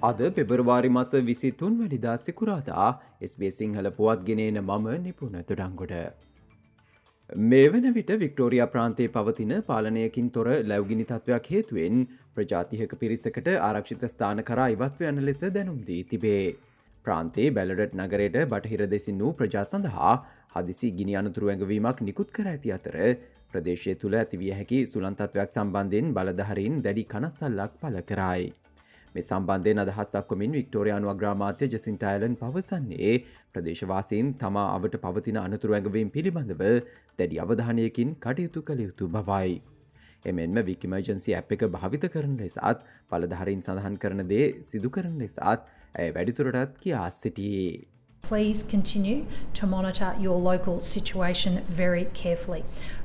අද පෙබරවාරි මස විසිතුන් වැඩිදා සිකුරාදා ස්බේ සිංහල පුවත් ගෙනන මම නිපුණ තුඩංගොඩ. මේ වන විට වික්ටෝරිය ප්‍රාන්තයේ පවතින පාලනයකින් තොර ලැවගිනි තත්වයක් හේතුවෙන් ප්‍රජාතිහක පිරිසකට ආරක්ෂිත ස්ථාන කරා ඉවත්ව යන ලෙස දැනුම්දී තිබේ. ප්‍රාන්තේ බැලඩට් නගරයට බටහිර දෙසින් වූ ප්‍රජා සඳහා හදිසි ගිනි අනතුරු ඇඟවීමක් නිකුත් කර ඇති අතර ප්‍රදේශය තුළ ඇතිවිය හැකි සුළන්තත්වයක් සම්බන්ධයෙන් බලධහරින් දැඩි කනස්සල්ලක් පල කරයි. මේ සම්බන්ධයෙන් අදහස් දක්වමින් වික්ටෝරයානු අග්‍රාමාත්‍ය ජසින්ටයිලන් පවසන්නේ ප්‍රදේශවාසීන් තමා අවට පවතින අනතුරු ඇඟවීම් පිළිබඳව දැඩි අවධානයකින් කටයුතු කළ යුතු බවයි. එමෙන්ම විකිමර්ජන්සි ඇප් එක භාවිත කරන ලෙසත් පලධහරින් සඳහන් කරන දේ සිදු කරන ලෙසත් ඇය වැඩිතුරටත් කියා සිටියේ. Please continue to monitor your local situation very carefully,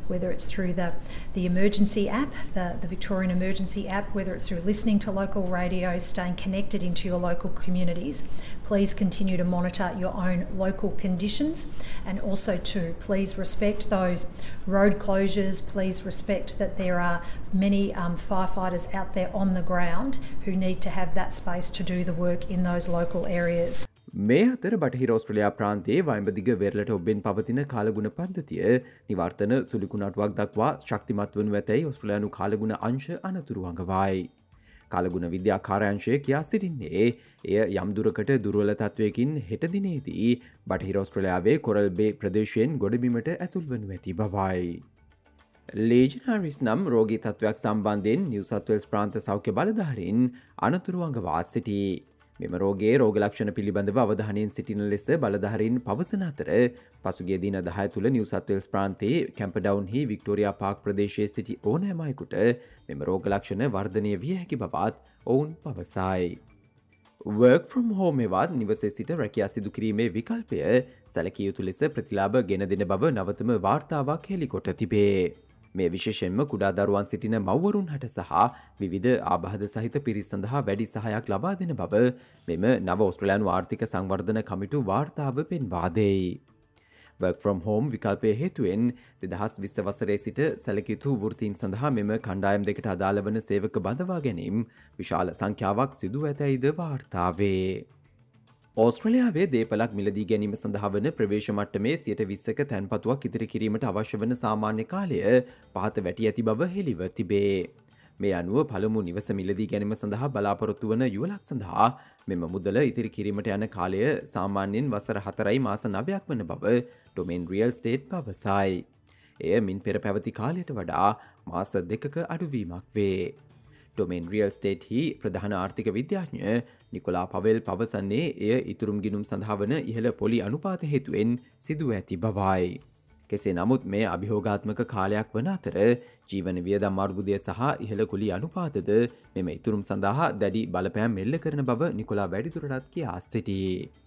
whether it's through the, the emergency app, the, the Victorian Emergency app, whether it's through listening to local radio, staying connected into your local communities. Please continue to monitor your own local conditions and also to please respect those road closures. Please respect that there are many um, firefighters out there on the ground who need to have that space to do the work in those local areas. මේ අතර බටහි රෝස්ට්‍රලයා ප්‍රාන්තයේ වයිඹදිග වෙරලට ඔබෙන් පවතින කාලගුණ පද්ධතිය නිවර්තන සුලිකුණටුවක් දක්වා ශක්තිමත් වනු ඇතැයි ඔස්ට්‍රලයානු කාලගුණ අංශ අනතුරු අඟවායි. කාලගුණ විද්‍යා කාරයංශය කියා සිටින්නේ එය යම්දුරකට දුරුවල තත්වයකින් හෙටදිනේදී බටහිරෝස්ට්‍රලයාාවේ කොරල්බේ ප්‍රදේශයෙන් ගොඩබිමට ඇතුල් වනු ඇති බවයි. ලේජනාරිස් නම් රෝගී තත්වයක් සම්බන්ධයෙන් නිවසත්වල්ස් ප්‍රාන්ත සෞඛ්‍ය බලධහරින් අනතුරුවන්ගවා සිටී. මෙම රෝගේ රෝගලක්ෂණ පිළිබඳව අවධානයෙන් සිටින ලෙස බලධහරින් පවසන අතර පසුගේ දින දහය තුළ නිවසත්වල්ස් ප්‍රාන්තයේ කැම්පඩවන්හි වික්ටෝරයා පාක් ප්‍රදේශයේ සිටි ඕනෑමයකුට මෙම රෝගලක්ෂණ වර්ධනය විය හැකි බවත් ඔවුන් පවසයි. වර්ක් ෆ්‍රම් හෝමෙවත් නිවසේ සිට රැකයා සිදු කිරීමේ විකල්පය සැලකිය යුතු ලෙස ප්‍රතිලාබ ගෙන දෙන බව නවතම වාර්තාවක් හෙළිකොට තිබේ. මේ විශේෂෙන්ම කුඩා දරුවන් සිටින මව්වරුන් හට සහ විවිධ ආබාධ සහිත පිරිස් සඳහා වැඩි සහයක් ලබා දෙන බව මෙම නව ඔස්ට්‍රලයානු ආර්ථික සංවර්ධන කමිටු වාර්තාව පෙන්වාදෙයි. work from home විකල්පය හේතුවෙන් දෙදහස් විස්ස වසරේ සිට සැලකිතු වෘතීන් සඳහා මෙම කණ්ඩායම් දෙකට අදාළ වන සේවක බඳවා ගැනීම් විශාල සංඛ්‍යාවක් සිදුව ඇතැයිද වාර්තාවේ. ඕස්ට්‍රලයාාවේ දේපලක් මිලදී ගැනීම සඳහා වන ප්‍රවේශ මට්ටමේ සියට විස්සක තැන්පතුවක් ඉදිරි කිරීමට අවශ්‍ය වන සාමාන්‍ය කාලය පහත වැටි ඇති බව හෙළිව තිබේ. මේ අනුව පළමු නිවස මිලදී ගැනීම සඳහා බලාපොරොත්තු වන යුවලක් සඳහා මෙම මුදල ඉතිරි කිරීමට යන කාලය සාමාන්‍යෙන් වසර හතරයි මාස නවයක් වන බව ඩොමෙන් රියල් ස්ටේට් පවසයි. එය මින් පෙර පැවති කාලයට වඩා මාස දෙකක අඩුවීමක් වේ. ඩොමෙන් රියල් ස්ටේට් හි ප්‍රධාන ආර්ථික විද්‍යාඥ නිකොලා පවෙල් පවසන්නේ එය ඉතුරුම් ගිනුම් සඳහාවන ඉහළ පොලි අනුපාත හේතුවෙන් සිදුව ඇති බවයි. කෙසේ නමුත් මේ අභිහෝගාත්මක කාලයක් වන අතර ජීවන වියදම් අර්බුදය සහ ඉහළ කුලි අනුපාතද මෙම ඉතුරුම් සඳහා දැඩි බලපෑම් මෙල්ල කරන බව නිකොලා වැඩිතුරටත් කියා සිටියේ.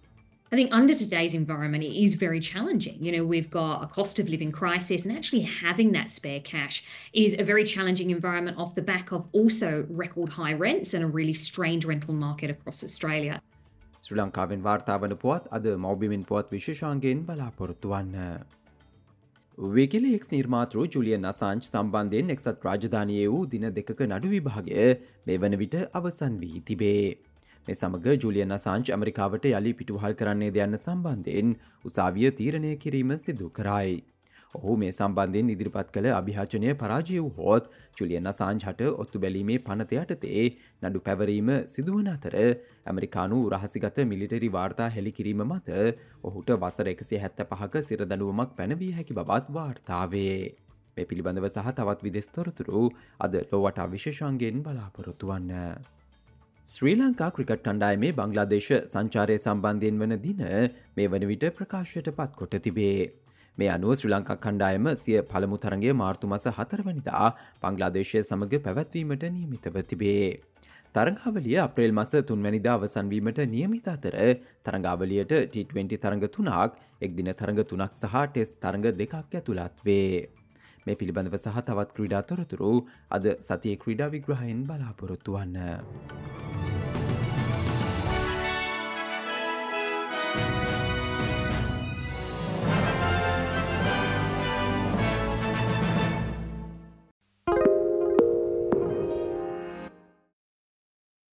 I think under today's environment, it is very challenging. You know, we've got a cost of living crisis, and actually having that spare cash is a very challenging environment off the back of also record high rents and a really strained rental market across Australia. ශ්‍රී ලංකාවෙන් වාර්තාාවන පුවත් අද මෞබිමින් පුවත් විශේෂාන්ගෙන් බලාපොරොත්තුවන්න. විකිලෙක්ස් නිර්මාතෘ ජුලියන් අසාංච් සම්බන්ධයෙන් එක්සත් රාජධානය වූ දින දෙකක නඩු විභාගය මේ වන විට අවසන් වී තිබේ. මේ සමග ජුලියන් අසාංච් ඇමරිකාවට යළි පිටුහල් කරන්නේ දෙයන්න සම්බන්ධයෙන් උසාවිය තීරණය කිරීම සිදු කරයි. ඔහු මේ සම්බන්ධයෙන් ඉදිරිපත් කළ අභිහාචනය පරාජය වූ හෝත් ජුලියන් අසාංජ් හට ඔත්තු බැලීමේ පනතයටතේ නඩු පැවරීම සිදුවන අතර ඇමරිකානු රහසිගත මිලිටරි වාර්තා හෙළි කිරීම මත ඔහුට වසර එකසේ හැත්ත පහක සිරදනුවමක් පැනවී හැකි බවත් වාර්තාවේ. මේ පිළිබඳව සහ තවත් විදෙස්තොරතුරු අද ලොවට විශේෂන්ගෙන් බලාපොරොත්තු වන්න. ශ්‍රී ලංකා ක්‍රිකට් කණ්ඩායමේ බංගලාදේශ සංචාරය සම්බන්ධයෙන් වන දින මේ වන විට ප්‍රකාශයට පත් කොට තිබේ. මේ අනුව ශ්‍රී ලංකා කණ්ඩායම සිය පළමු තරගේ මාර්තු මස හතරවනිදා බංගලාදේශය සමඟ පැවැත්වීමට නියමිතව තිබේ. තරංගාවලිය අප්‍රේල් මස තුන්වැනිදා අවසන්වීමට නියමිත අතර තරංගාවලියට T20 තරඟ තුනක් එක් දින තරඟ තුනක් සහ ටෙස් තරඟ දෙකක් ඇතුළත් වේ. මේ පිළිබඳව සහ තවත් ක්‍රීඩා තොරතුරු අද සතිය ක්‍රීඩා විග්‍රහයෙන් බලාපොරොත්තු වන්න.